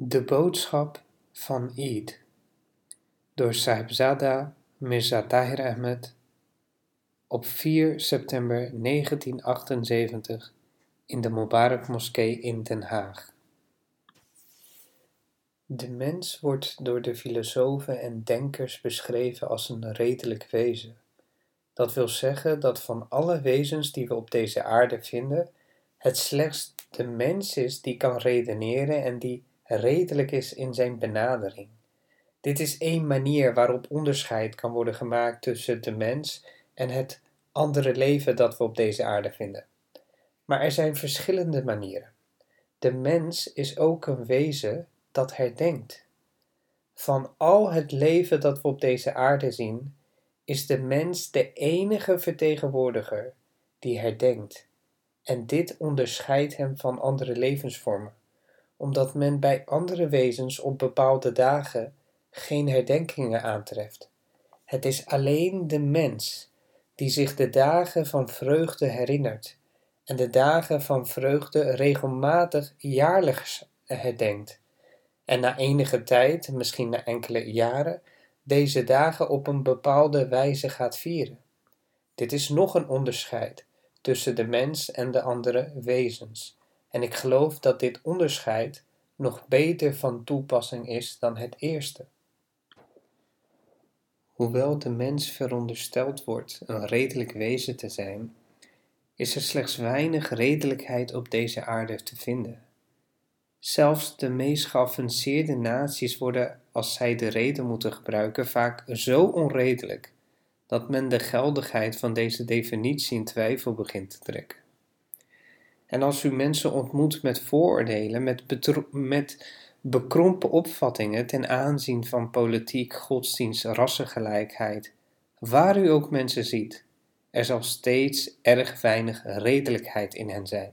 De boodschap van Eid door Sahibzada Mirza Tahir Ahmed op 4 september 1978 in de Mubarak Moskee in Den Haag. De mens wordt door de filosofen en denkers beschreven als een redelijk wezen. Dat wil zeggen dat van alle wezens die we op deze aarde vinden, het slechts de mens is die kan redeneren en die redelijk is in zijn benadering. Dit is één manier waarop onderscheid kan worden gemaakt tussen de mens en het andere leven dat we op deze aarde vinden. Maar er zijn verschillende manieren. De mens is ook een wezen dat herdenkt. Van al het leven dat we op deze aarde zien, is de mens de enige vertegenwoordiger die herdenkt. En dit onderscheidt hem van andere levensvormen omdat men bij andere wezens op bepaalde dagen geen herdenkingen aantreft. Het is alleen de mens die zich de dagen van vreugde herinnert en de dagen van vreugde regelmatig jaarlijks herdenkt en na enige tijd, misschien na enkele jaren, deze dagen op een bepaalde wijze gaat vieren. Dit is nog een onderscheid tussen de mens en de andere wezens. En ik geloof dat dit onderscheid nog beter van toepassing is dan het eerste. Hoewel de mens verondersteld wordt een redelijk wezen te zijn, is er slechts weinig redelijkheid op deze aarde te vinden. Zelfs de meest geavanceerde naties worden, als zij de reden moeten gebruiken, vaak zo onredelijk dat men de geldigheid van deze definitie in twijfel begint te trekken. En als u mensen ontmoet met vooroordelen, met, met bekrompen opvattingen ten aanzien van politiek, godsdienst, rassengelijkheid, waar u ook mensen ziet, er zal steeds erg weinig redelijkheid in hen zijn.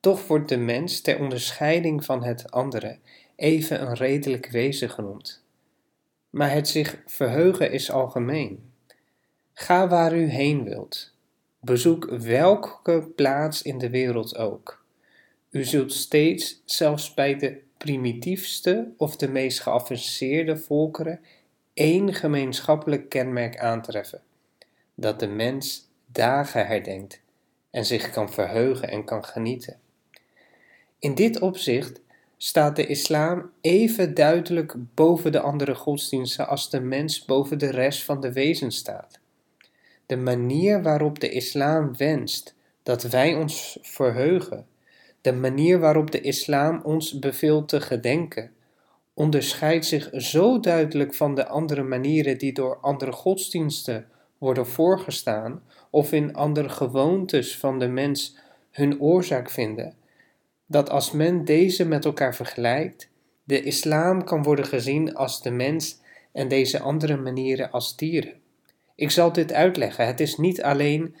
Toch wordt de mens ter onderscheiding van het andere even een redelijk wezen genoemd. Maar het zich verheugen is algemeen. Ga waar u heen wilt, Bezoek welke plaats in de wereld ook. U zult steeds, zelfs bij de primitiefste of de meest geavanceerde volkeren, één gemeenschappelijk kenmerk aantreffen: dat de mens dagen herdenkt en zich kan verheugen en kan genieten. In dit opzicht staat de islam even duidelijk boven de andere godsdiensten als de mens boven de rest van de wezens staat de manier waarop de islam wenst dat wij ons verheugen, de manier waarop de islam ons beveelt te gedenken, onderscheidt zich zo duidelijk van de andere manieren die door andere godsdiensten worden voorgestaan of in andere gewoontes van de mens hun oorzaak vinden, dat als men deze met elkaar vergelijkt, de islam kan worden gezien als de mens en deze andere manieren als dieren. Ik zal dit uitleggen. Het is niet alleen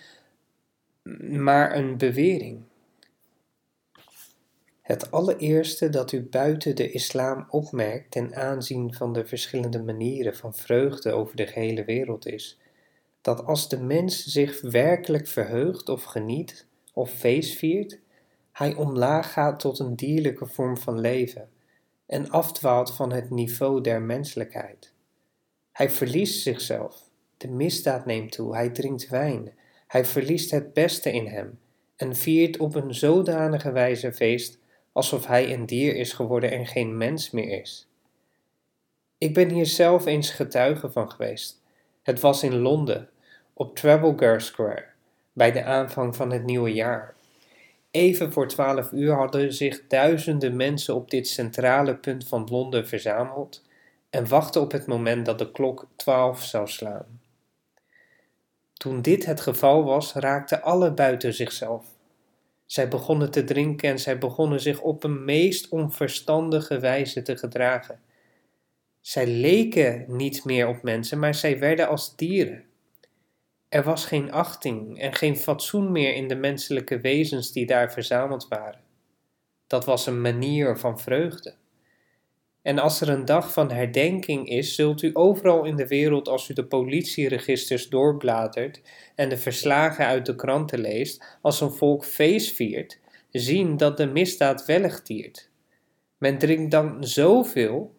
maar een bewering. Het allereerste dat u buiten de islam opmerkt ten aanzien van de verschillende manieren van vreugde over de gehele wereld is, dat als de mens zich werkelijk verheugt of geniet of feestviert, hij omlaag gaat tot een dierlijke vorm van leven en afdwaalt van het niveau der menselijkheid. Hij verliest zichzelf de misdaad neemt toe, hij drinkt wijn, hij verliest het beste in hem en viert op een zodanige wijze feest alsof hij een dier is geworden en geen mens meer is. Ik ben hier zelf eens getuige van geweest. Het was in Londen, op Trafalgar Square, bij de aanvang van het nieuwe jaar. Even voor twaalf uur hadden zich duizenden mensen op dit centrale punt van Londen verzameld en wachten op het moment dat de klok twaalf zou slaan. Toen dit het geval was, raakten alle buiten zichzelf. Zij begonnen te drinken en zij begonnen zich op een meest onverstandige wijze te gedragen. Zij leken niet meer op mensen, maar zij werden als dieren. Er was geen achting en geen fatsoen meer in de menselijke wezens die daar verzameld waren. Dat was een manier van vreugde. En als er een dag van herdenking is, zult u overal in de wereld, als u de politieregisters doorbladert en de verslagen uit de kranten leest, als een volk feest viert, zien dat de misdaad wellicht tiert. Men drinkt dan zoveel,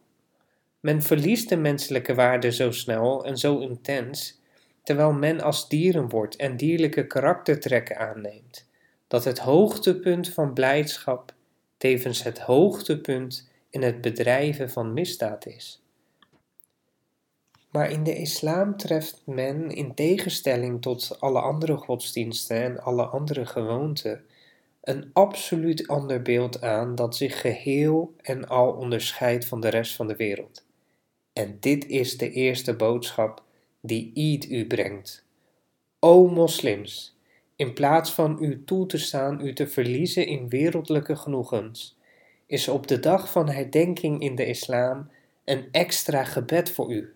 men verliest de menselijke waarde zo snel en zo intens, terwijl men als dieren wordt en dierlijke karaktertrekken aanneemt, dat het hoogtepunt van blijdschap tevens het hoogtepunt in het bedrijven van misdaad is. Maar in de islam treft men, in tegenstelling tot alle andere godsdiensten en alle andere gewoonten, een absoluut ander beeld aan dat zich geheel en al onderscheidt van de rest van de wereld. En dit is de eerste boodschap die Eid u brengt. O moslims, in plaats van u toe te staan u te verliezen in wereldlijke genoegens, is op de dag van herdenking in de islam een extra gebed voor u.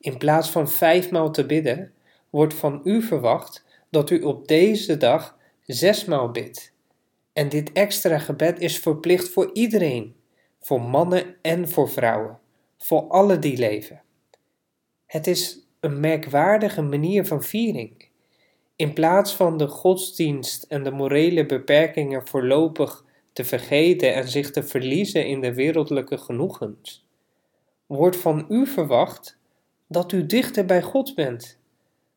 In plaats van vijfmaal te bidden, wordt van u verwacht dat u op deze dag zesmaal bidt. En dit extra gebed is verplicht voor iedereen, voor mannen en voor vrouwen, voor alle die leven. Het is een merkwaardige manier van viering. In plaats van de godsdienst en de morele beperkingen voorlopig te vergeten en zich te verliezen in de wereldlijke genoegens, wordt van u verwacht dat u dichter bij God bent,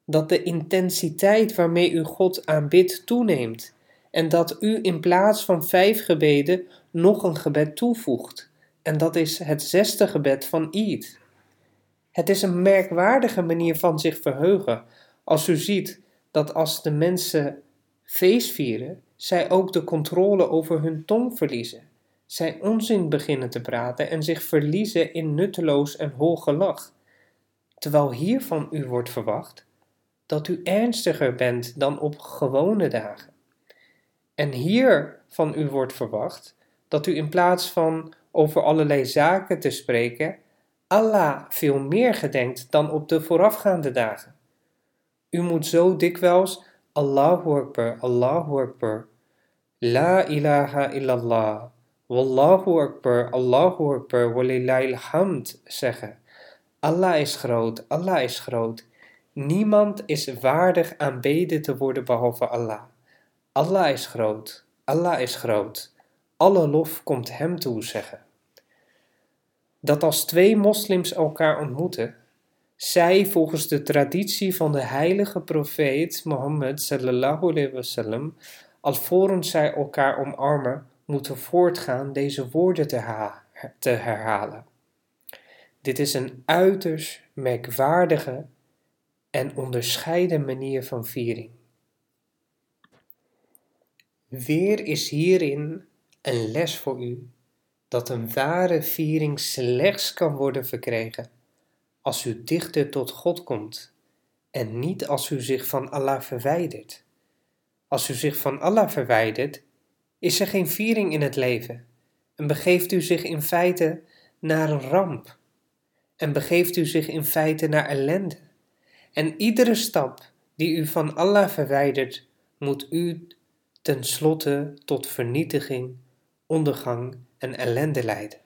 dat de intensiteit waarmee u God aanbidt toeneemt en dat u in plaats van vijf gebeden nog een gebed toevoegt, en dat is het zesde gebed van Eid. Het is een merkwaardige manier van zich verheugen als u ziet dat als de mensen feest vieren, zij ook de controle over hun tong verliezen. Zij onzin beginnen te praten en zich verliezen in nutteloos en hol gelach. Terwijl hier van u wordt verwacht dat u ernstiger bent dan op gewone dagen. En hier van u wordt verwacht dat u in plaats van over allerlei zaken te spreken, Allah veel meer gedenkt dan op de voorafgaande dagen. U moet zo dikwijls Allahu Akbar, Allahu Akbar, La ilaha illallah, Wallahu Akbar, Allahu Akbar, Walillahil hamd zeggen. Allah is groot, Allah is groot. Niemand is waardig aanbeden te worden behalve Allah. Allah is groot, Allah is groot. Alle lof komt Hem toe zeggen. Dat als twee moslims elkaar ontmoeten, zij volgens de traditie van de heilige profeet Mohammed sallallahu alaihi wasallam, alvorens zij elkaar omarmen, moeten voortgaan deze woorden te, te herhalen. Dit is een uiterst merkwaardige en onderscheiden manier van viering. Weer is hierin een les voor u dat een ware viering slechts kan worden verkregen als u dichter tot God komt en niet als u zich van Allah verwijdert. Als u zich van Allah verwijdert, is er geen viering in het leven en begeeft u zich in feite naar een ramp en begeeft u zich in feite naar ellende. En iedere stap die u van Allah verwijdert, moet u tenslotte tot vernietiging, ondergang en ellende leiden.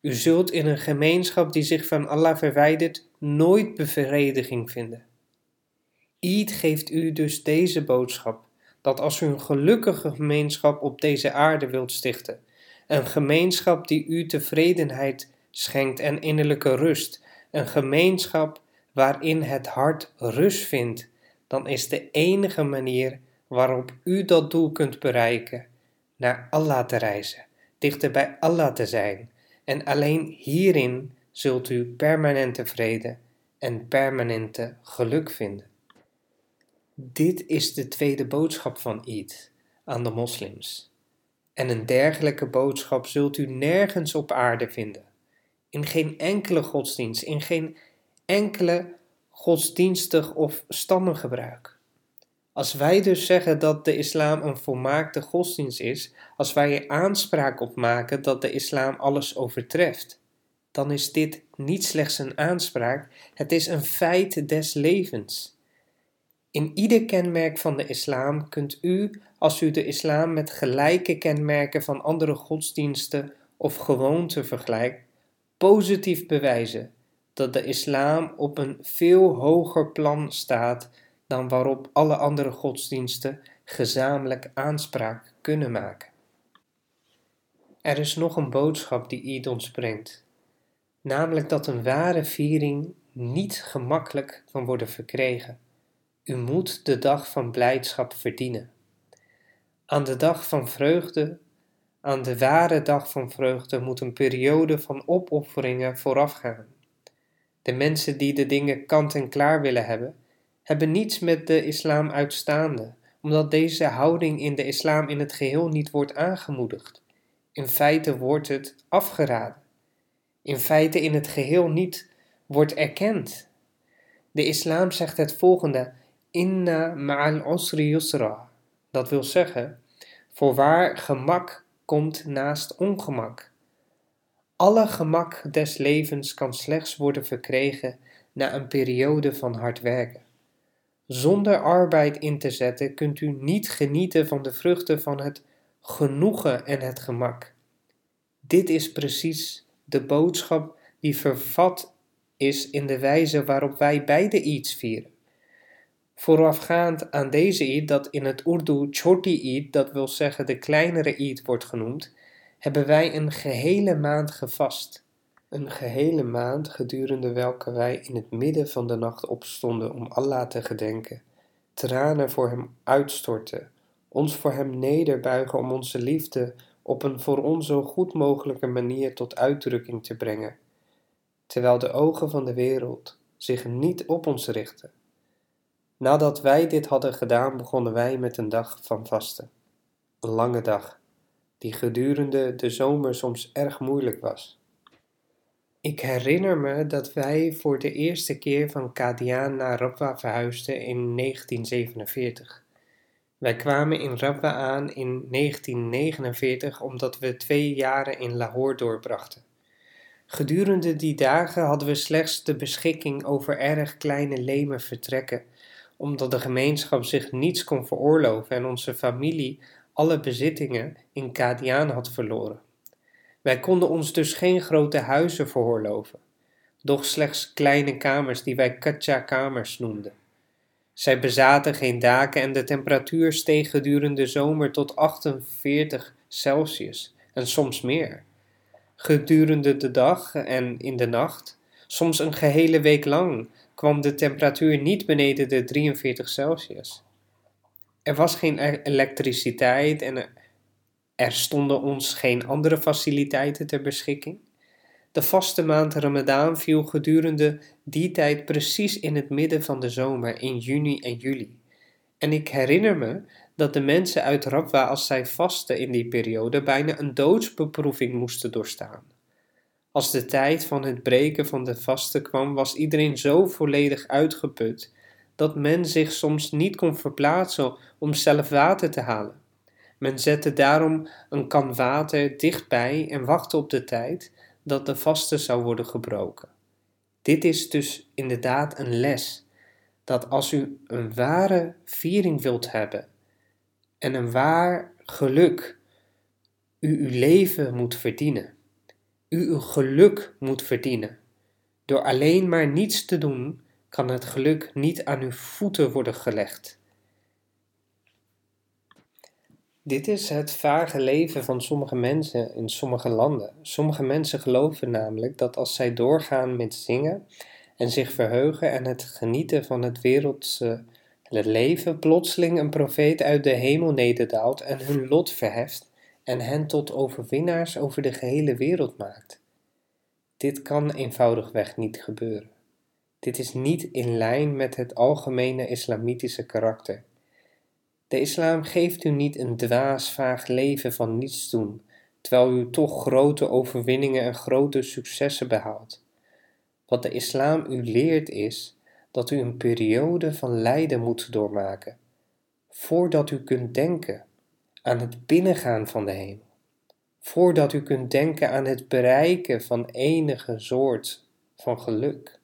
U zult in een gemeenschap die zich van Allah verwijdert nooit bevrediging vinden. Eid geeft u dus deze boodschap, dat als u een gelukkige gemeenschap op deze aarde wilt stichten, een gemeenschap die u tevredenheid schenkt en innerlijke rust, een gemeenschap waarin het hart rust vindt, dan is de enige manier waarop u dat doel kunt bereiken, naar Allah te reizen, dichter bij Allah te zijn, en alleen hierin zult u permanente vrede en permanente geluk vinden. Dit is de tweede boodschap van Eid aan de moslims. En een dergelijke boodschap zult u nergens op aarde vinden. In geen enkele godsdienst, in geen enkele godsdienstig of stammengebruik. Als wij dus zeggen dat de islam een volmaakte godsdienst is, als wij er aanspraak op maken dat de islam alles overtreft, dan is dit niet slechts een aanspraak, het is een feit des levens. In ieder kenmerk van de islam kunt u, als u de islam met gelijke kenmerken van andere godsdiensten of gewoonten vergelijkt, positief bewijzen dat de islam op een veel hoger plan staat dan waarop alle andere godsdiensten gezamenlijk aanspraak kunnen maken. Er is nog een boodschap die Eid ons brengt, namelijk dat een ware viering niet gemakkelijk kan worden verkregen. U moet de dag van blijdschap verdienen. Aan de dag van vreugde, aan de ware dag van vreugde, moet een periode van opofferingen voorafgaan. De mensen die de dingen kant en klaar willen hebben, hebben niets met de islam uitstaande, omdat deze houding in de islam in het geheel niet wordt aangemoedigd. In feite wordt het afgeraden. In feite in het geheel niet wordt erkend. De islam zegt het volgende: Inna ma'al usri yusra. Dat wil zeggen, voorwaar gemak komt naast ongemak. Alle gemak des levens kan slechts worden verkregen na een periode van hard werken. Zonder arbeid in te zetten kunt u niet genieten van de vruchten van het genoegen en het gemak. Dit is precies de boodschap die vervat is in de wijze waarop wij beide iets vieren. Voorafgaand aan deze Eid, dat in het Urdu Choti Eid, dat wil zeggen de kleinere Eid wordt genoemd, hebben wij een gehele maand gevast. Een gehele maand gedurende welke wij in het midden van de nacht opstonden om Allah te gedenken, tranen voor Hem uitstorten, ons voor Hem nederbuigen om onze liefde op een voor ons zo goed mogelijke manier tot uitdrukking te brengen, terwijl de ogen van de wereld zich niet op ons richten. Nadat wij dit hadden gedaan, begonnen wij met een dag van vasten. Een lange dag, die gedurende de zomer soms erg moeilijk was. Ik herinner me dat wij voor de eerste keer van Kadiaan naar Rabwa verhuisden in 1947. Wij kwamen in Rabwa aan in 1949 omdat we twee jaren in Lahore doorbrachten. Gedurende die dagen hadden we slechts de beschikking over erg kleine leme vertrekken, omdat de gemeenschap zich niets kon veroorloven en onze familie alle bezittingen in Kadiaan had verloren. Wij konden ons dus geen grote huizen veroorloven, doch slechts kleine kamers die wij katja-kamers noemden. Zij bezaten geen daken en de temperatuur steeg gedurende de zomer tot 48 Celsius en soms meer. Gedurende de dag en in de nacht, soms een gehele week lang, kwam de temperatuur niet beneden de 43 Celsius. Er was geen e- elektriciteit en er stonden ons geen andere faciliteiten ter beschikking. De vaste maand Ramadaan viel gedurende die tijd precies in het midden van de zomer, in juni en juli. En ik herinner me dat de mensen uit Rabwa, als zij vasten in die periode, bijna een doodsbeproeving moesten doorstaan. Als de tijd van het breken van de vasten kwam, was iedereen zo volledig uitgeput dat men zich soms niet kon verplaatsen om zelf water te halen. Men zette daarom een kan water dichtbij en wachtte op de tijd dat de vaste zou worden gebroken. Dit is dus inderdaad een les dat als u een ware viering wilt hebben en een waar geluk, u uw leven moet verdienen. U uw geluk moet verdienen. Door alleen maar niets te doen, kan het geluk niet aan uw voeten worden gelegd. Dit is het vage leven van sommige mensen in sommige landen. Sommige mensen geloven namelijk dat als zij doorgaan met zingen en zich verheugen en het genieten van het wereldse leven, plotseling een profeet uit de hemel nederdaalt en hun lot verheft en hen tot overwinnaars over de gehele wereld maakt. Dit kan eenvoudigweg niet gebeuren. Dit is niet in lijn met het algemene islamitische karakter. De islam geeft u niet een dwaas, vaag leven van niets doen, terwijl u toch grote overwinningen en grote successen behaalt. Wat de islam u leert is dat u een periode van lijden moet doormaken, voordat u kunt denken aan het binnengaan van de hemel, voordat u kunt denken aan het bereiken van enige soort van geluk.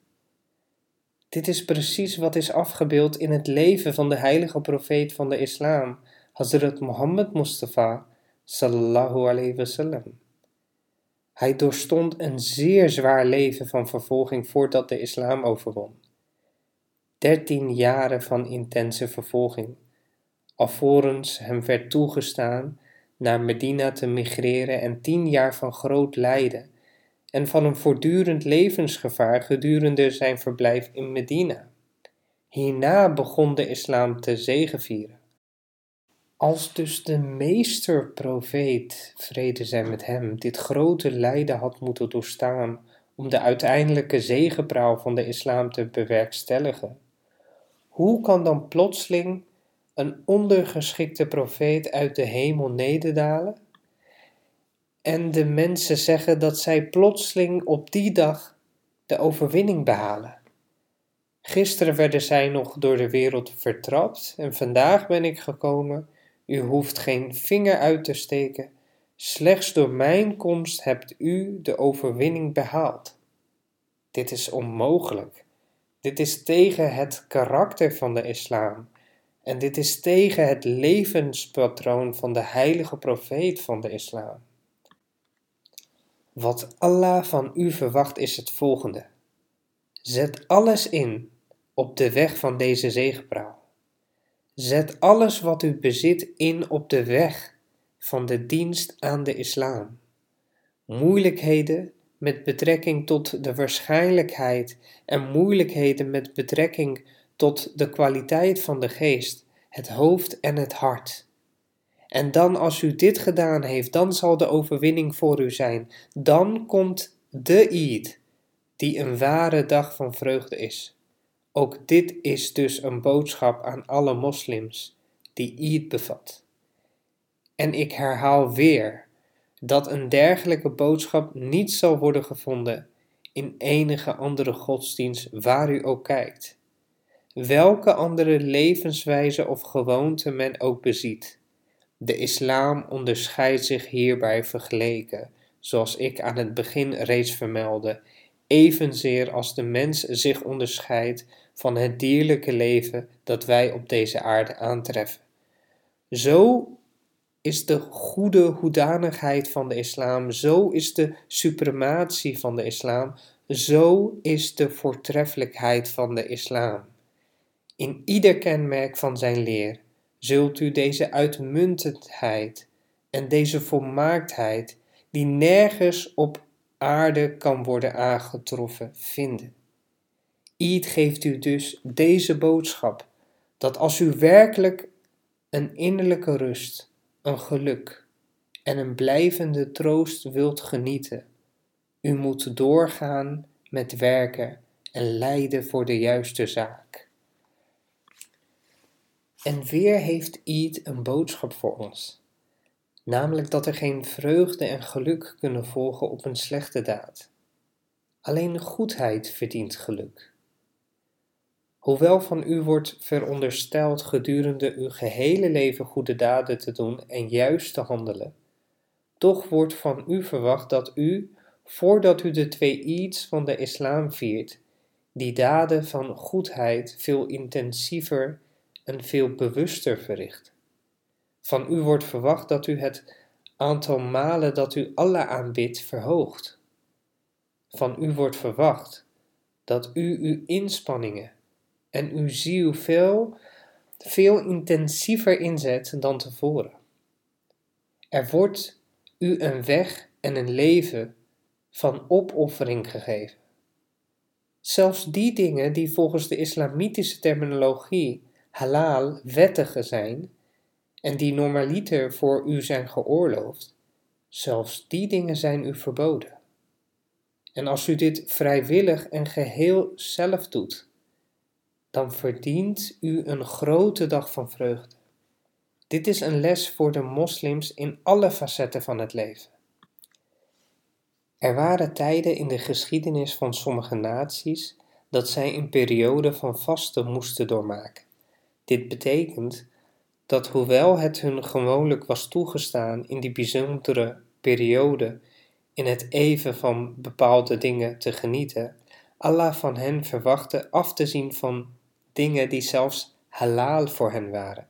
Dit is precies wat is afgebeeld in het leven van de heilige profeet van de islam, Hazrat Muhammad Mustafa sallallahu alayhi wasallam. Hij doorstond een zeer zwaar leven van vervolging voordat de islam overwon. Dertien jaren van intense vervolging, alvorens hem werd toegestaan naar Medina te migreren en tien jaar van groot lijden en van een voortdurend levensgevaar gedurende zijn verblijf in Medina. Hierna begon de islam te zegevieren. Als dus de meesterprofeet, vrede zij met hem, dit grote lijden had moeten doorstaan om de uiteindelijke zegepraal van de islam te bewerkstelligen, hoe kan dan plotseling een ondergeschikte profeet uit de hemel nederdalen? En de mensen zeggen dat zij plotseling op die dag de overwinning behalen. Gisteren werden zij nog door de wereld vertrapt en vandaag ben ik gekomen. U hoeft geen vinger uit te steken. Slechts door mijn komst hebt u de overwinning behaald. Dit is onmogelijk. Dit is tegen het karakter van de islam. En dit is tegen het levenspatroon van de heilige profeet van de islam. Wat Allah van u verwacht is het volgende. Zet alles in op de weg van deze zegepraal. Zet alles wat u bezit in op de weg van de dienst aan de islam. Moeilijkheden met betrekking tot de waarschijnlijkheid en moeilijkheden met betrekking tot de kwaliteit van de geest, het hoofd en het hart. En dan, als u dit gedaan heeft, dan zal de overwinning voor u zijn. Dan komt de Eid, die een ware dag van vreugde is. Ook dit is dus een boodschap aan alle moslims die Eid bevat. En ik herhaal weer dat een dergelijke boodschap niet zal worden gevonden in enige andere godsdienst waar u ook kijkt. Welke andere levenswijze of gewoonte men ook beziet. De islam onderscheidt zich hierbij vergeleken, zoals ik aan het begin reeds vermeldde, evenzeer als de mens zich onderscheidt van het dierlijke leven dat wij op deze aarde aantreffen. Zo is de goede hoedanigheid van de islam, zo is de suprematie van de islam, zo is de voortreffelijkheid van de islam. In ieder kenmerk van zijn leer zult u deze uitmuntendheid en deze volmaaktheid, die nergens op aarde kan worden aangetroffen, vinden. Eid geeft u dus deze boodschap, dat als u werkelijk een innerlijke rust, een geluk en een blijvende troost wilt genieten, u moet doorgaan met werken en lijden voor de juiste zaak. En weer heeft Eid een boodschap voor ons, namelijk dat er geen vreugde en geluk kunnen volgen op een slechte daad. Alleen goedheid verdient geluk. Hoewel van u wordt verondersteld gedurende uw gehele leven goede daden te doen en juist te handelen, toch wordt van u verwacht dat u, voordat u de twee iets van de islam viert, die daden van goedheid veel intensiever en veel bewuster verricht. Van u wordt verwacht dat u het aantal malen dat u Allah aanbidt verhoogt. Van u wordt verwacht dat u uw inspanningen en uw ziel veel, veel intensiever inzet dan tevoren. Er wordt u een weg en een leven van opoffering gegeven. Zelfs die dingen die volgens de islamitische terminologie halal wettige zijn en die normaliter voor u zijn geoorloofd, zelfs die dingen zijn u verboden. En als u dit vrijwillig en geheel zelf doet, dan verdient u een grote dag van vreugde. Dit is een les voor de moslims in alle facetten van het leven. Er waren tijden in de geschiedenis van sommige naties dat zij een periode van vasten moesten doormaken. Dit betekent dat hoewel het hun gewoonlijk was toegestaan in die bijzondere periode in het even van bepaalde dingen te genieten, Allah van hen verwachtte af te zien van dingen die zelfs halal voor hen waren.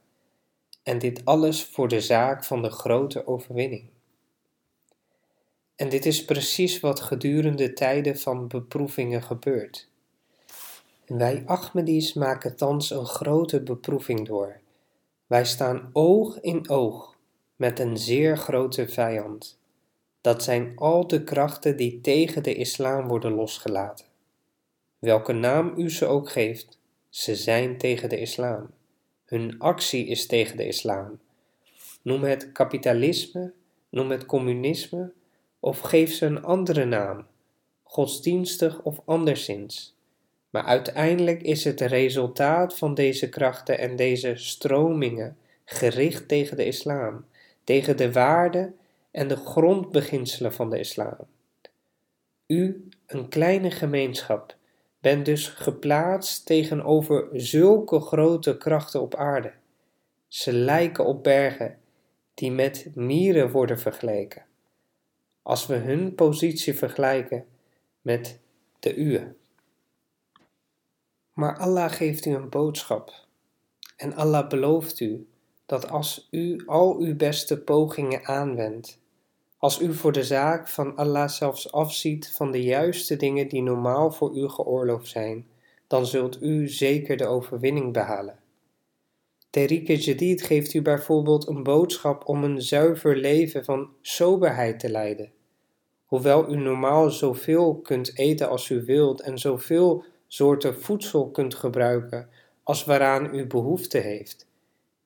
En dit alles voor de zaak van de grote overwinning. En dit is precies wat gedurende tijden van beproevingen gebeurt. Wij Ahmedis maken thans een grote beproeving door. Wij staan oog in oog met een zeer grote vijand. Dat zijn al de krachten die tegen de islam worden losgelaten. Welke naam u ze ook geeft, ze zijn tegen de islam. Hun actie is tegen de islam. Noem het kapitalisme, noem het communisme of geef ze een andere naam, godsdienstig of anderszins. Maar uiteindelijk is het resultaat van deze krachten en deze stromingen gericht tegen de islam, tegen de waarden en de grondbeginselen van de islam. U, een kleine gemeenschap, bent dus geplaatst tegenover zulke grote krachten op aarde. Ze lijken op bergen die met mieren worden vergeleken, als we hun positie vergelijken met de uwe. Maar Allah geeft u een boodschap en Allah belooft u dat als u al uw beste pogingen aanwendt, als u voor de zaak van Allah zelfs afziet van de juiste dingen die normaal voor u geoorloofd zijn, dan zult u zeker de overwinning behalen. Tariq Jadid geeft u bijvoorbeeld een boodschap om een zuiver leven van soberheid te leiden. Hoewel u normaal zoveel kunt eten als u wilt en zoveel soorten voedsel kunt gebruiken als waaraan u behoefte heeft.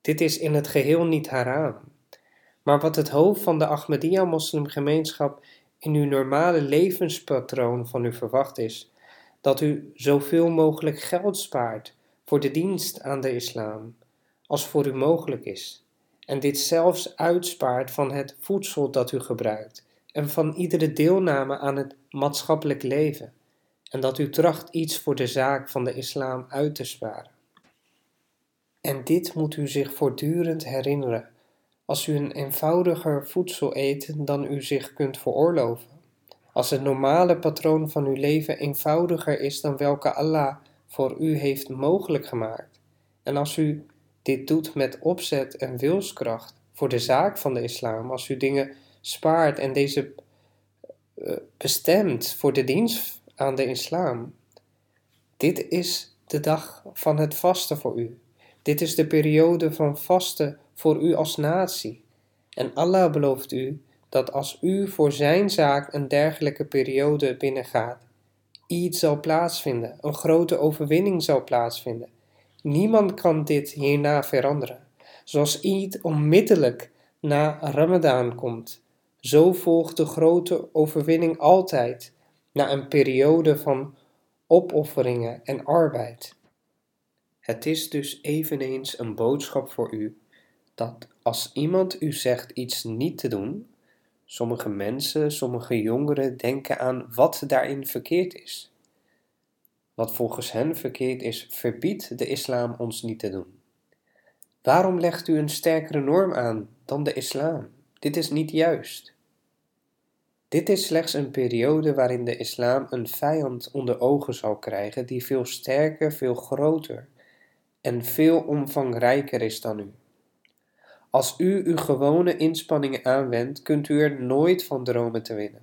Dit is in het geheel niet haram. Maar wat het hoofd van de Ahmadiyya-moslimgemeenschap in uw normale levenspatroon van u verwacht is, dat u zoveel mogelijk geld spaart voor de dienst aan de islam, als voor u mogelijk is, en dit zelfs uitspaart van het voedsel dat u gebruikt en van iedere deelname aan het maatschappelijk leven, en dat u tracht iets voor de zaak van de islam uit te sparen. En dit moet u zich voortdurend herinneren als u een eenvoudiger voedsel eet dan u zich kunt veroorloven. Als het normale patroon van uw leven eenvoudiger is dan welke Allah voor u heeft mogelijk gemaakt. En als u dit doet met opzet en wilskracht voor de zaak van de islam, als u dingen spaart en deze uh, bestemt voor de dienst aan de islam. Dit is de dag van het vasten voor u. Dit is de periode van vasten voor u als natie. En Allah belooft u dat als u voor zijn zaak een dergelijke periode binnengaat, iets zal plaatsvinden, een grote overwinning zal plaatsvinden. Niemand kan dit hierna veranderen. Zoals Eid onmiddellijk na Ramadan komt, zo volgt de grote overwinning altijd na een periode van opofferingen en arbeid. Het is dus eveneens een boodschap voor u dat als iemand u zegt iets niet te doen, sommige mensen, sommige jongeren denken aan wat daarin verkeerd is. Wat volgens hen verkeerd is, verbiedt de islam ons niet te doen. Waarom legt u een sterkere norm aan dan de islam? Dit is niet juist. Dit is slechts een periode waarin de islam een vijand onder ogen zal krijgen die veel sterker, veel groter en veel omvangrijker is dan u. Als u uw gewone inspanningen aanwendt, kunt u er nooit van dromen te winnen.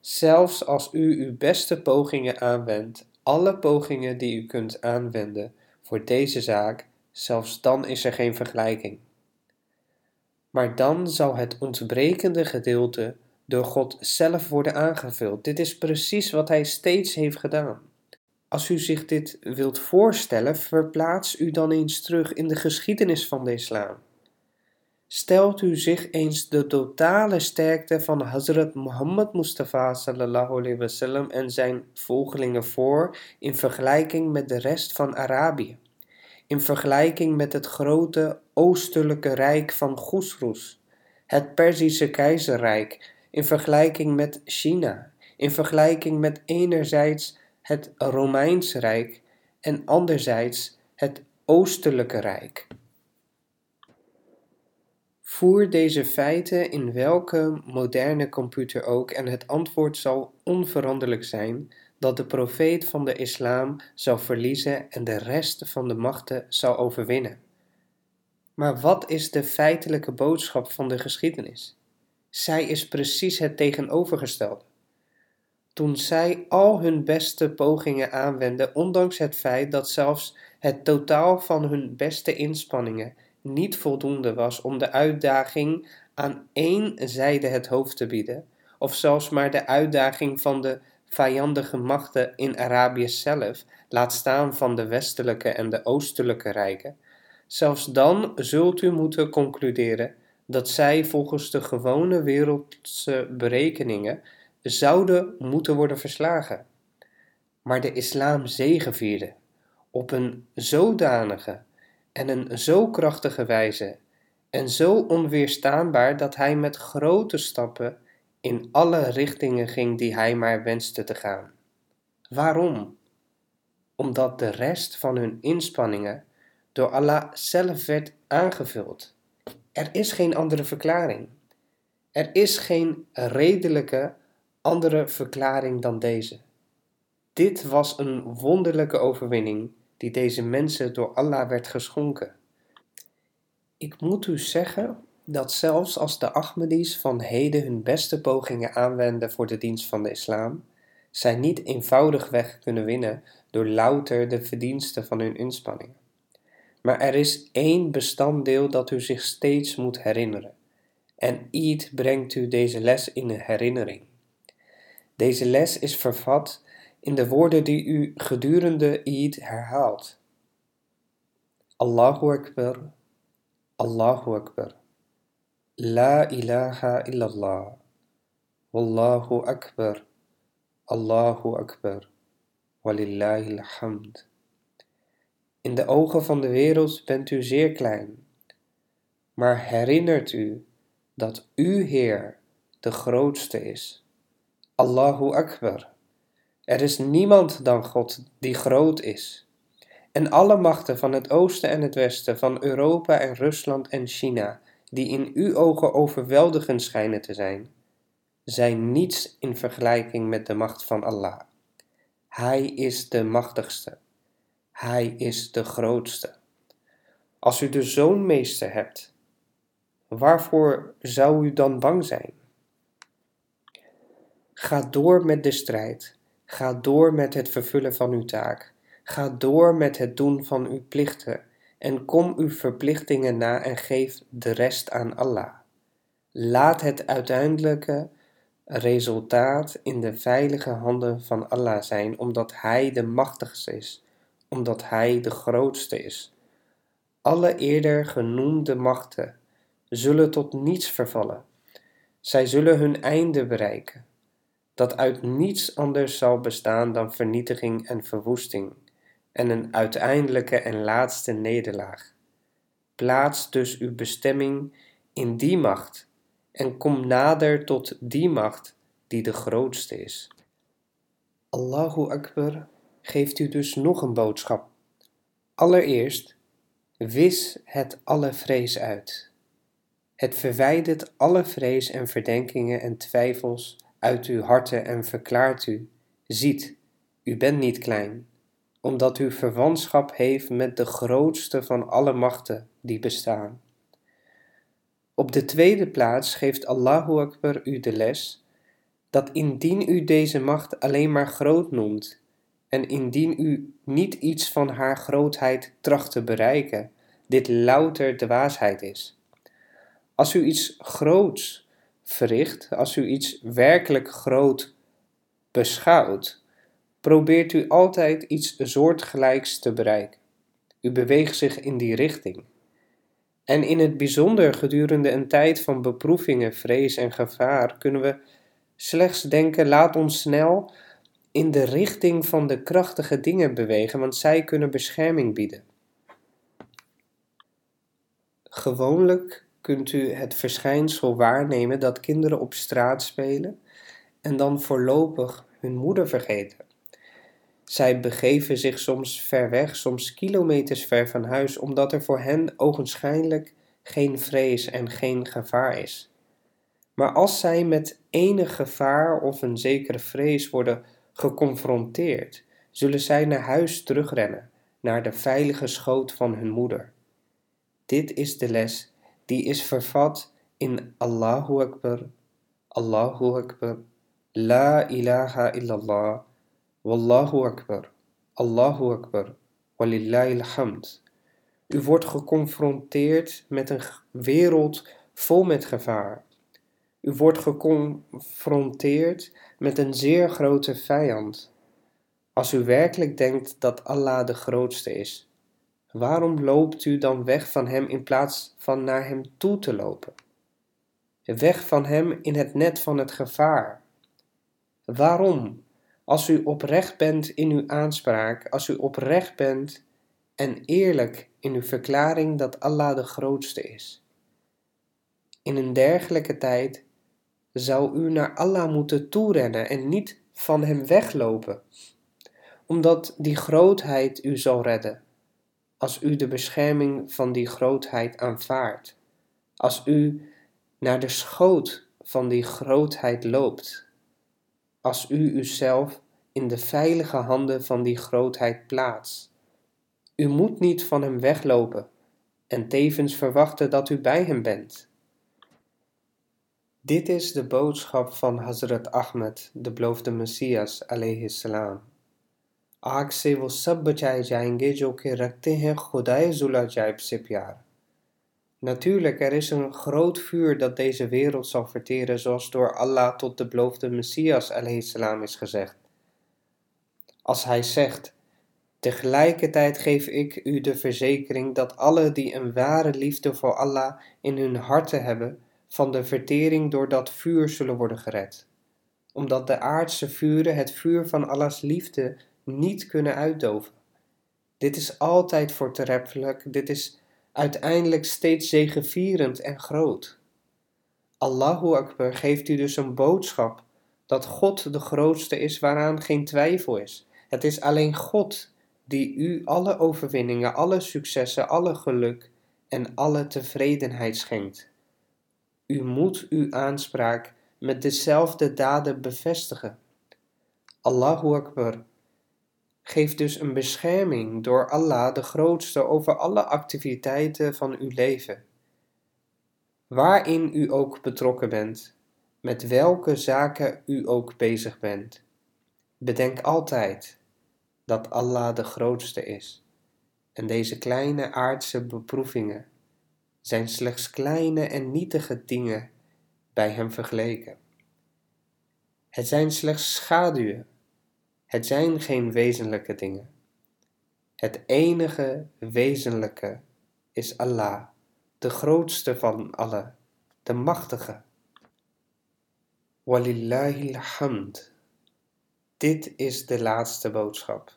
Zelfs als u uw beste pogingen aanwendt, alle pogingen die u kunt aanwenden voor deze zaak, zelfs dan is er geen vergelijking. Maar dan zal het ontbrekende gedeelte door God zelf worden aangevuld. Dit is precies wat Hij steeds heeft gedaan. Als u zich dit wilt voorstellen, verplaats u dan eens terug in de geschiedenis van de islam. Stelt u zich eens de totale sterkte van Hazrat Muhammad Mustafa sallallahu alaihi wasallam en zijn volgelingen voor in vergelijking met de rest van Arabië, in vergelijking met het grote oostelijke rijk van Khusrus, het Perzische keizerrijk, in vergelijking met China, in vergelijking met enerzijds het Romeinse Rijk en anderzijds het Oostelijke Rijk. Voer deze feiten in welke moderne computer ook en het antwoord zal onveranderlijk zijn dat de profeet van de islam zal verliezen en de rest van de machten zal overwinnen. Maar wat is de feitelijke boodschap van de geschiedenis? Zij is precies het tegenovergestelde. Toen zij al hun beste pogingen aanwenden, ondanks het feit dat zelfs het totaal van hun beste inspanningen niet voldoende was om de uitdaging aan één zijde het hoofd te bieden, of zelfs maar de uitdaging van de vijandige machten in Arabië zelf, laat staan van de westelijke en de oostelijke rijken, zelfs dan zult u moeten concluderen dat zij volgens de gewone wereldse berekeningen zouden moeten worden verslagen. Maar de islam zegevierde op een zodanige en een zo krachtige wijze en zo onweerstaanbaar dat hij met grote stappen in alle richtingen ging die hij maar wenste te gaan. Waarom? Omdat de rest van hun inspanningen door Allah zelf werd aangevuld. Er is geen andere verklaring. Er is geen redelijke andere verklaring dan deze. Dit was een wonderlijke overwinning die deze mensen door Allah werd geschonken. Ik moet u zeggen dat zelfs als de Ahmadis van heden hun beste pogingen aanwenden voor de dienst van de islam, zij niet eenvoudigweg kunnen winnen door louter de verdiensten van hun inspanningen. Maar er is één bestanddeel dat u zich steeds moet herinneren. En Eid brengt u deze les in herinnering. Deze les is vervat in de woorden die u gedurende Eid herhaalt. Allahu Akbar, Allahu Akbar. La ilaha illallah. Wallahu Akbar. Allahu Akbar. Walillahi alhamd. In de ogen van de wereld bent u zeer klein. Maar herinnert u dat uw Heer de grootste is. Allahu Akbar. Er is niemand dan God die groot is. En alle machten van het oosten en het westen, van Europa en Rusland en China, die in uw ogen overweldigend schijnen te zijn, zijn niets in vergelijking met de macht van Allah. Hij is de machtigste. Hij is de grootste. Als u de zoonmeester hebt, waarvoor zou u dan bang zijn? Ga door met de strijd. Ga door met het vervullen van uw taak. Ga door met het doen van uw plichten en kom uw verplichtingen na en geef de rest aan Allah. Laat het uiteindelijke resultaat in de veilige handen van Allah zijn, omdat Hij de machtigste is, omdat Hij de grootste is. Alle eerder genoemde machten zullen tot niets vervallen. Zij zullen hun einde bereiken, dat uit niets anders zal bestaan dan vernietiging en verwoesting en een uiteindelijke en laatste nederlaag. Plaats dus uw bestemming in die macht en kom nader tot die macht die de grootste is. Allahu Akbar geeft u dus nog een boodschap. Allereerst, wis het alle vrees uit. Het verwijdert alle vrees en verdenkingen en twijfels uit uw harten en verklaart u: ziet, u bent niet klein, omdat u verwantschap heeft met de grootste van alle machten die bestaan. Op de tweede plaats geeft Allahu Akbar u de les dat indien u deze macht alleen maar groot noemt en indien u niet iets van haar grootheid tracht te bereiken, dit louter dwaasheid is. Als u iets groots verricht, als u iets werkelijk groot beschouwt, probeert u altijd iets soortgelijks te bereiken. U beweegt zich in die richting. En in het bijzonder gedurende een tijd van beproevingen, vrees en gevaar kunnen we slechts denken: laat ons snel in de richting van de krachtige dingen bewegen, want zij kunnen bescherming bieden. Gewoonlijk kunt u het verschijnsel waarnemen dat kinderen op straat spelen en dan voorlopig hun moeder vergeten. Zij begeven zich soms ver weg, soms kilometers ver van huis, omdat er voor hen ogenschijnlijk geen vrees en geen gevaar is. Maar als zij met enig gevaar of een zekere vrees worden geconfronteerd, zullen zij naar huis terugrennen, naar de veilige schoot van hun moeder. Dit is de les die is vervat in Allahu Akbar, Allahu Akbar, La ilaha illallah. Wallahu Akbar, Allahu Akbar, walillahi alhamd. U wordt geconfronteerd met een wereld vol met gevaar. U wordt geconfronteerd met een zeer grote vijand. Als u werkelijk denkt dat Allah de grootste is, waarom loopt u dan weg van Hem in plaats van naar Hem toe te lopen? Weg van Hem in het net van het gevaar. Waarom? Als u oprecht bent in uw aanspraak, als u oprecht bent en eerlijk in uw verklaring dat Allah de grootste is. In een dergelijke tijd zou u naar Allah moeten toerennen en niet van Hem weglopen, omdat die grootheid u zal redden, als u de bescherming van die grootheid aanvaardt, als u naar de schoot van die grootheid loopt, als u uzelf in de veilige handen van die grootheid plaatst. U moet niet van hem weglopen en tevens verwachten dat u bij hem bent. Dit is de boodschap van Hazrat Ahmed, de beloofde Messias, alayhi salam. आग से वो सब बचाए जाएंगे जो कि रखते हैं खुदाए जुलाजाइब से प्यार Natuurlijk, er is een groot vuur dat deze wereld zal verteren, zoals door Allah tot de beloofde Messias salam is gezegd. Als hij zegt, tegelijkertijd geef ik u de verzekering dat alle die een ware liefde voor Allah in hun harten hebben, van de vertering door dat vuur zullen worden gered. Omdat de aardse vuren het vuur van Allahs liefde niet kunnen uitdoven. Dit is altijd voortreffelijk, dit is uiteindelijk steeds zegevierend en groot. Allahu Akbar geeft u dus een boodschap dat God de grootste is waaraan geen twijfel is. Het is alleen God die u alle overwinningen, alle successen, alle geluk en alle tevredenheid schenkt. U moet uw aanspraak met dezelfde daden bevestigen. Allahu Akbar geeft dus een bescherming door Allah de grootste over alle activiteiten van uw leven. Waarin u ook betrokken bent, met welke zaken u ook bezig bent. Bedenk altijd dat Allah de grootste is en deze kleine aardse beproevingen zijn slechts kleine en nietige dingen bij Hem vergeleken. Het zijn slechts schaduwen het zijn geen wezenlijke dingen. Het enige wezenlijke is Allah, de grootste van alle, de machtige. Walillahi hamd. Dit is de laatste boodschap.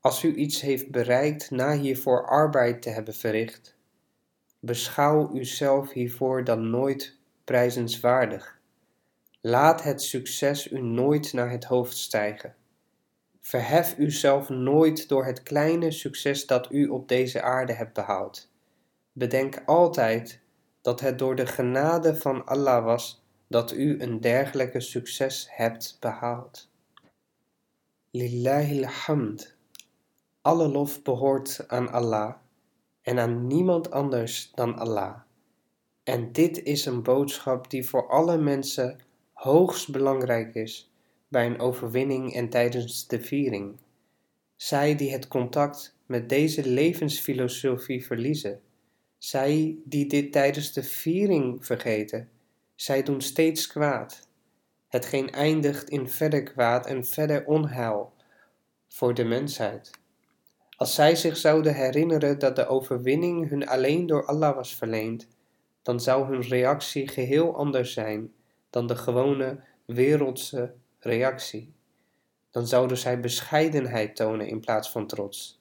Als u iets heeft bereikt na hiervoor arbeid te hebben verricht, beschouw uzelf hiervoor dan nooit prijzenswaardig Laat het succes u nooit naar het hoofd stijgen. Verhef uzelf nooit door het kleine succes dat u op deze aarde hebt behaald. Bedenk altijd dat het door de genade van Allah was dat u een dergelijke succes hebt behaald. Lillahi hamd. Alle lof behoort aan Allah en aan niemand anders dan Allah. En dit is een boodschap die voor alle mensen hoogst belangrijk is bij een overwinning en tijdens de viering. Zij die het contact met deze levensfilosofie verliezen, zij die dit tijdens de viering vergeten, zij doen steeds kwaad, hetgeen eindigt in verder kwaad en verder onheil voor de mensheid. Als zij zich zouden herinneren dat de overwinning hun alleen door Allah was verleend, dan zou hun reactie geheel anders zijn dan de gewone wereldse reactie. Dan zouden zij bescheidenheid tonen in plaats van trots.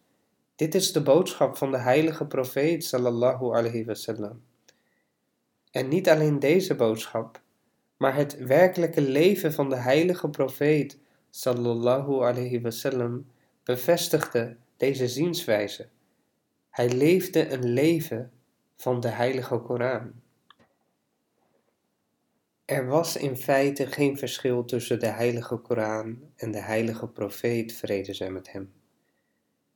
Dit is de boodschap van de heilige profeet sallallahu alayhi wasallam. En niet alleen deze boodschap, maar het werkelijke leven van de heilige profeet sallallahu alayhi wasallam bevestigde deze zienswijze. Hij leefde een leven van de heilige Koran. Er was in feite geen verschil tussen de heilige Koran en de heilige profeet vrede zij met hem.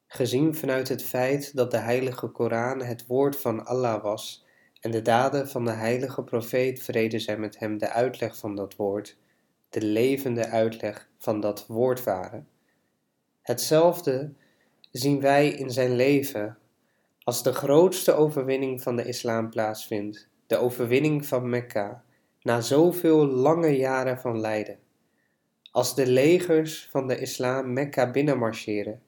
Gezien vanuit het feit dat de heilige Koran het woord van Allah was en de daden van de heilige profeet vrede zij met hem de uitleg van dat woord, de levende uitleg van dat woord waren. Hetzelfde zien wij in zijn leven, Als de grootste overwinning van de islam plaatsvindt, de overwinning van Mekka, na zoveel lange jaren van lijden. Als de legers van de islam Mekka binnenmarcheren,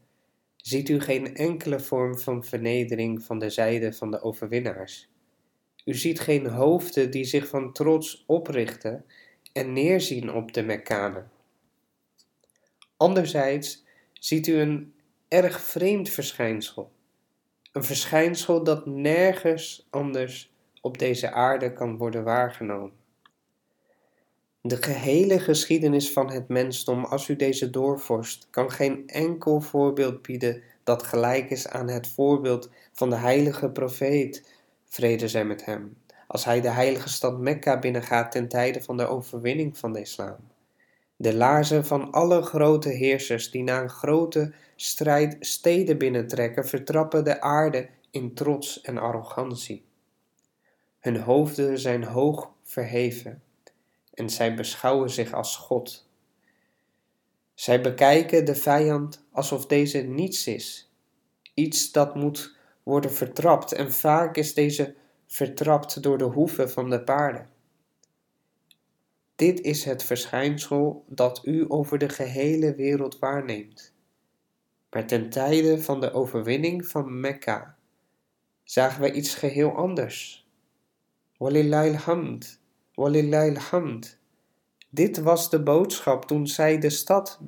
ziet u geen enkele vorm van vernedering van de zijde van de overwinnaars. U ziet geen hoofden die zich van trots oprichten en neerzien op de Mekkanen. Anderzijds ziet u een erg vreemd verschijnsel. Een verschijnsel dat nergens anders op deze aarde kan worden waargenomen. De gehele geschiedenis van het mensdom, als u deze doorvorst, kan geen enkel voorbeeld bieden dat gelijk is aan het voorbeeld van de heilige profeet, vrede zij met hem, als hij de heilige stad Mekka binnengaat ten tijde van de overwinning van de islam. De laarzen van alle grote heersers die na een grote strijd steden binnentrekken, vertrappen de aarde in trots en arrogantie. Hun hoofden zijn hoog verheven en zij beschouwen zich als God. Zij bekijken de vijand alsof deze niets is, iets dat moet worden vertrapt en vaak is deze vertrapt door de hoeven van de paarden. Dit is het verschijnsel dat u over de gehele wereld waarneemt. Maar ten tijde van de overwinning van Mekka zagen wij iets geheel anders. Walillahil hamd, walillahil hamd. Dit was de boodschap toen zij de stad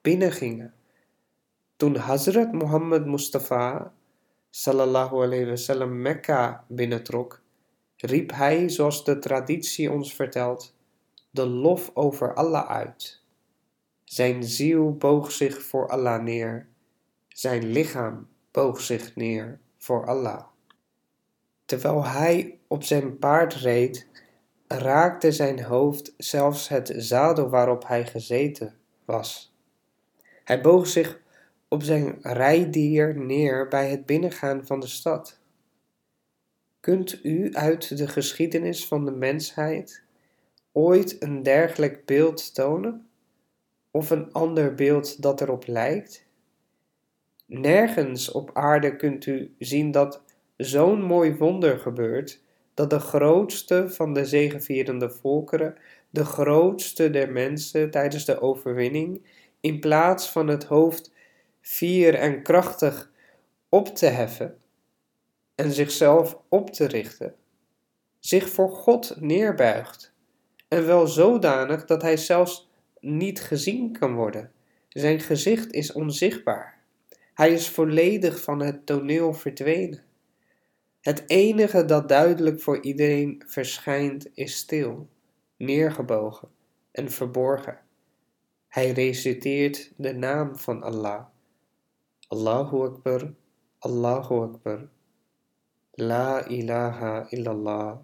binnengingen. Toen Hazrat Muhammad Mustafa sallallahu alayhi wasallam Mekka binnentrok, riep hij, zoals de traditie ons vertelt, de lof over Allah uit. Zijn ziel boog zich voor Allah neer, zijn lichaam boog zich neer voor Allah. Terwijl hij op zijn paard reed, raakte zijn hoofd zelfs het zadel waarop hij gezeten was. Hij boog zich op zijn rijdier neer bij het binnengaan van de stad. Kunt u uit de geschiedenis van de mensheid ooit een dergelijk beeld tonen? Of een ander beeld dat erop lijkt? Nergens op aarde kunt u zien dat zo'n mooi wonder gebeurt, dat de grootste van de zegevierende volkeren, de grootste der mensen tijdens de overwinning, in plaats van het hoofd fier en krachtig op te heffen en zichzelf op te richten, zich voor God neerbuigt, en wel zodanig dat hij zelfs niet gezien kan worden. Zijn gezicht is onzichtbaar. Hij is volledig van het toneel verdwenen. Het enige dat duidelijk voor iedereen verschijnt is stil, neergebogen en verborgen. Hij reciteert de naam van Allah. Allahu Akbar, Allahu Akbar. La ilaha illallah.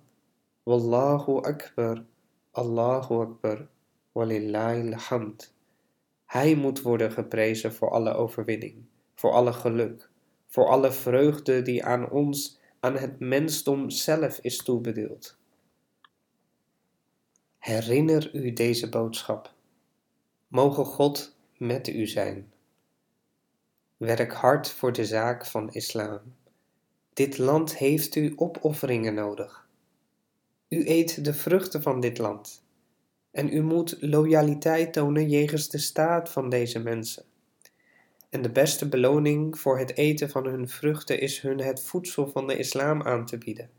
Wallahu Akbar, Allahu Akbar, walillahil hamd. Hij moet worden geprezen voor alle overwinning, voor alle geluk, voor alle vreugde die aan ons aan het mensdom zelf is toebedeeld. Herinner u deze boodschap. Mogen God met u zijn. Werk hard voor de zaak van islam. Dit land heeft u opofferingen nodig. U eet de vruchten van dit land. En u moet loyaliteit tonen jegens de staat van deze mensen en de beste beloning voor het eten van hun vruchten is hun het voedsel van de islam aan te bieden.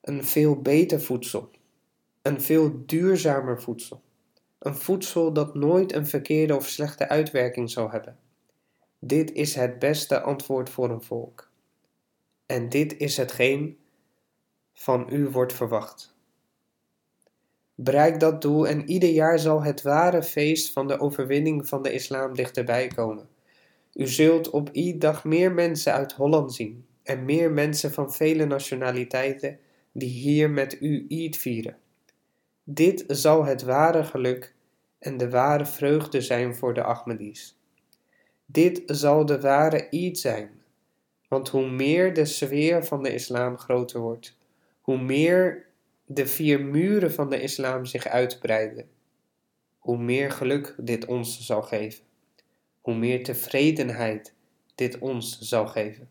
Een veel beter voedsel, een veel duurzamer voedsel, een voedsel dat nooit een verkeerde of slechte uitwerking zal hebben. Dit is het beste antwoord voor een volk. En dit is hetgeen van u wordt verwacht. Bereik dat doel en ieder jaar zal het ware feest van de overwinning van de islam dichterbij komen. U zult op ieder dag meer mensen uit Holland zien en meer mensen van vele nationaliteiten die hier met u Eid vieren. Dit zal het ware geluk en de ware vreugde zijn voor de Ahmadis. Dit zal de ware Eid zijn, want hoe meer de sfeer van de islam groter wordt, hoe meer de vier muren van de islam zich uitbreiden, hoe meer geluk dit ons zal geven, hoe meer tevredenheid dit ons zal geven.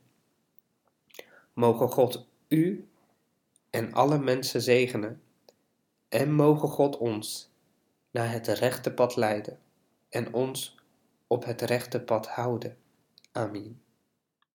Mogen God u en alle mensen zegenen en mogen God ons naar het rechte pad leiden en ons op het rechte pad houden. Amen.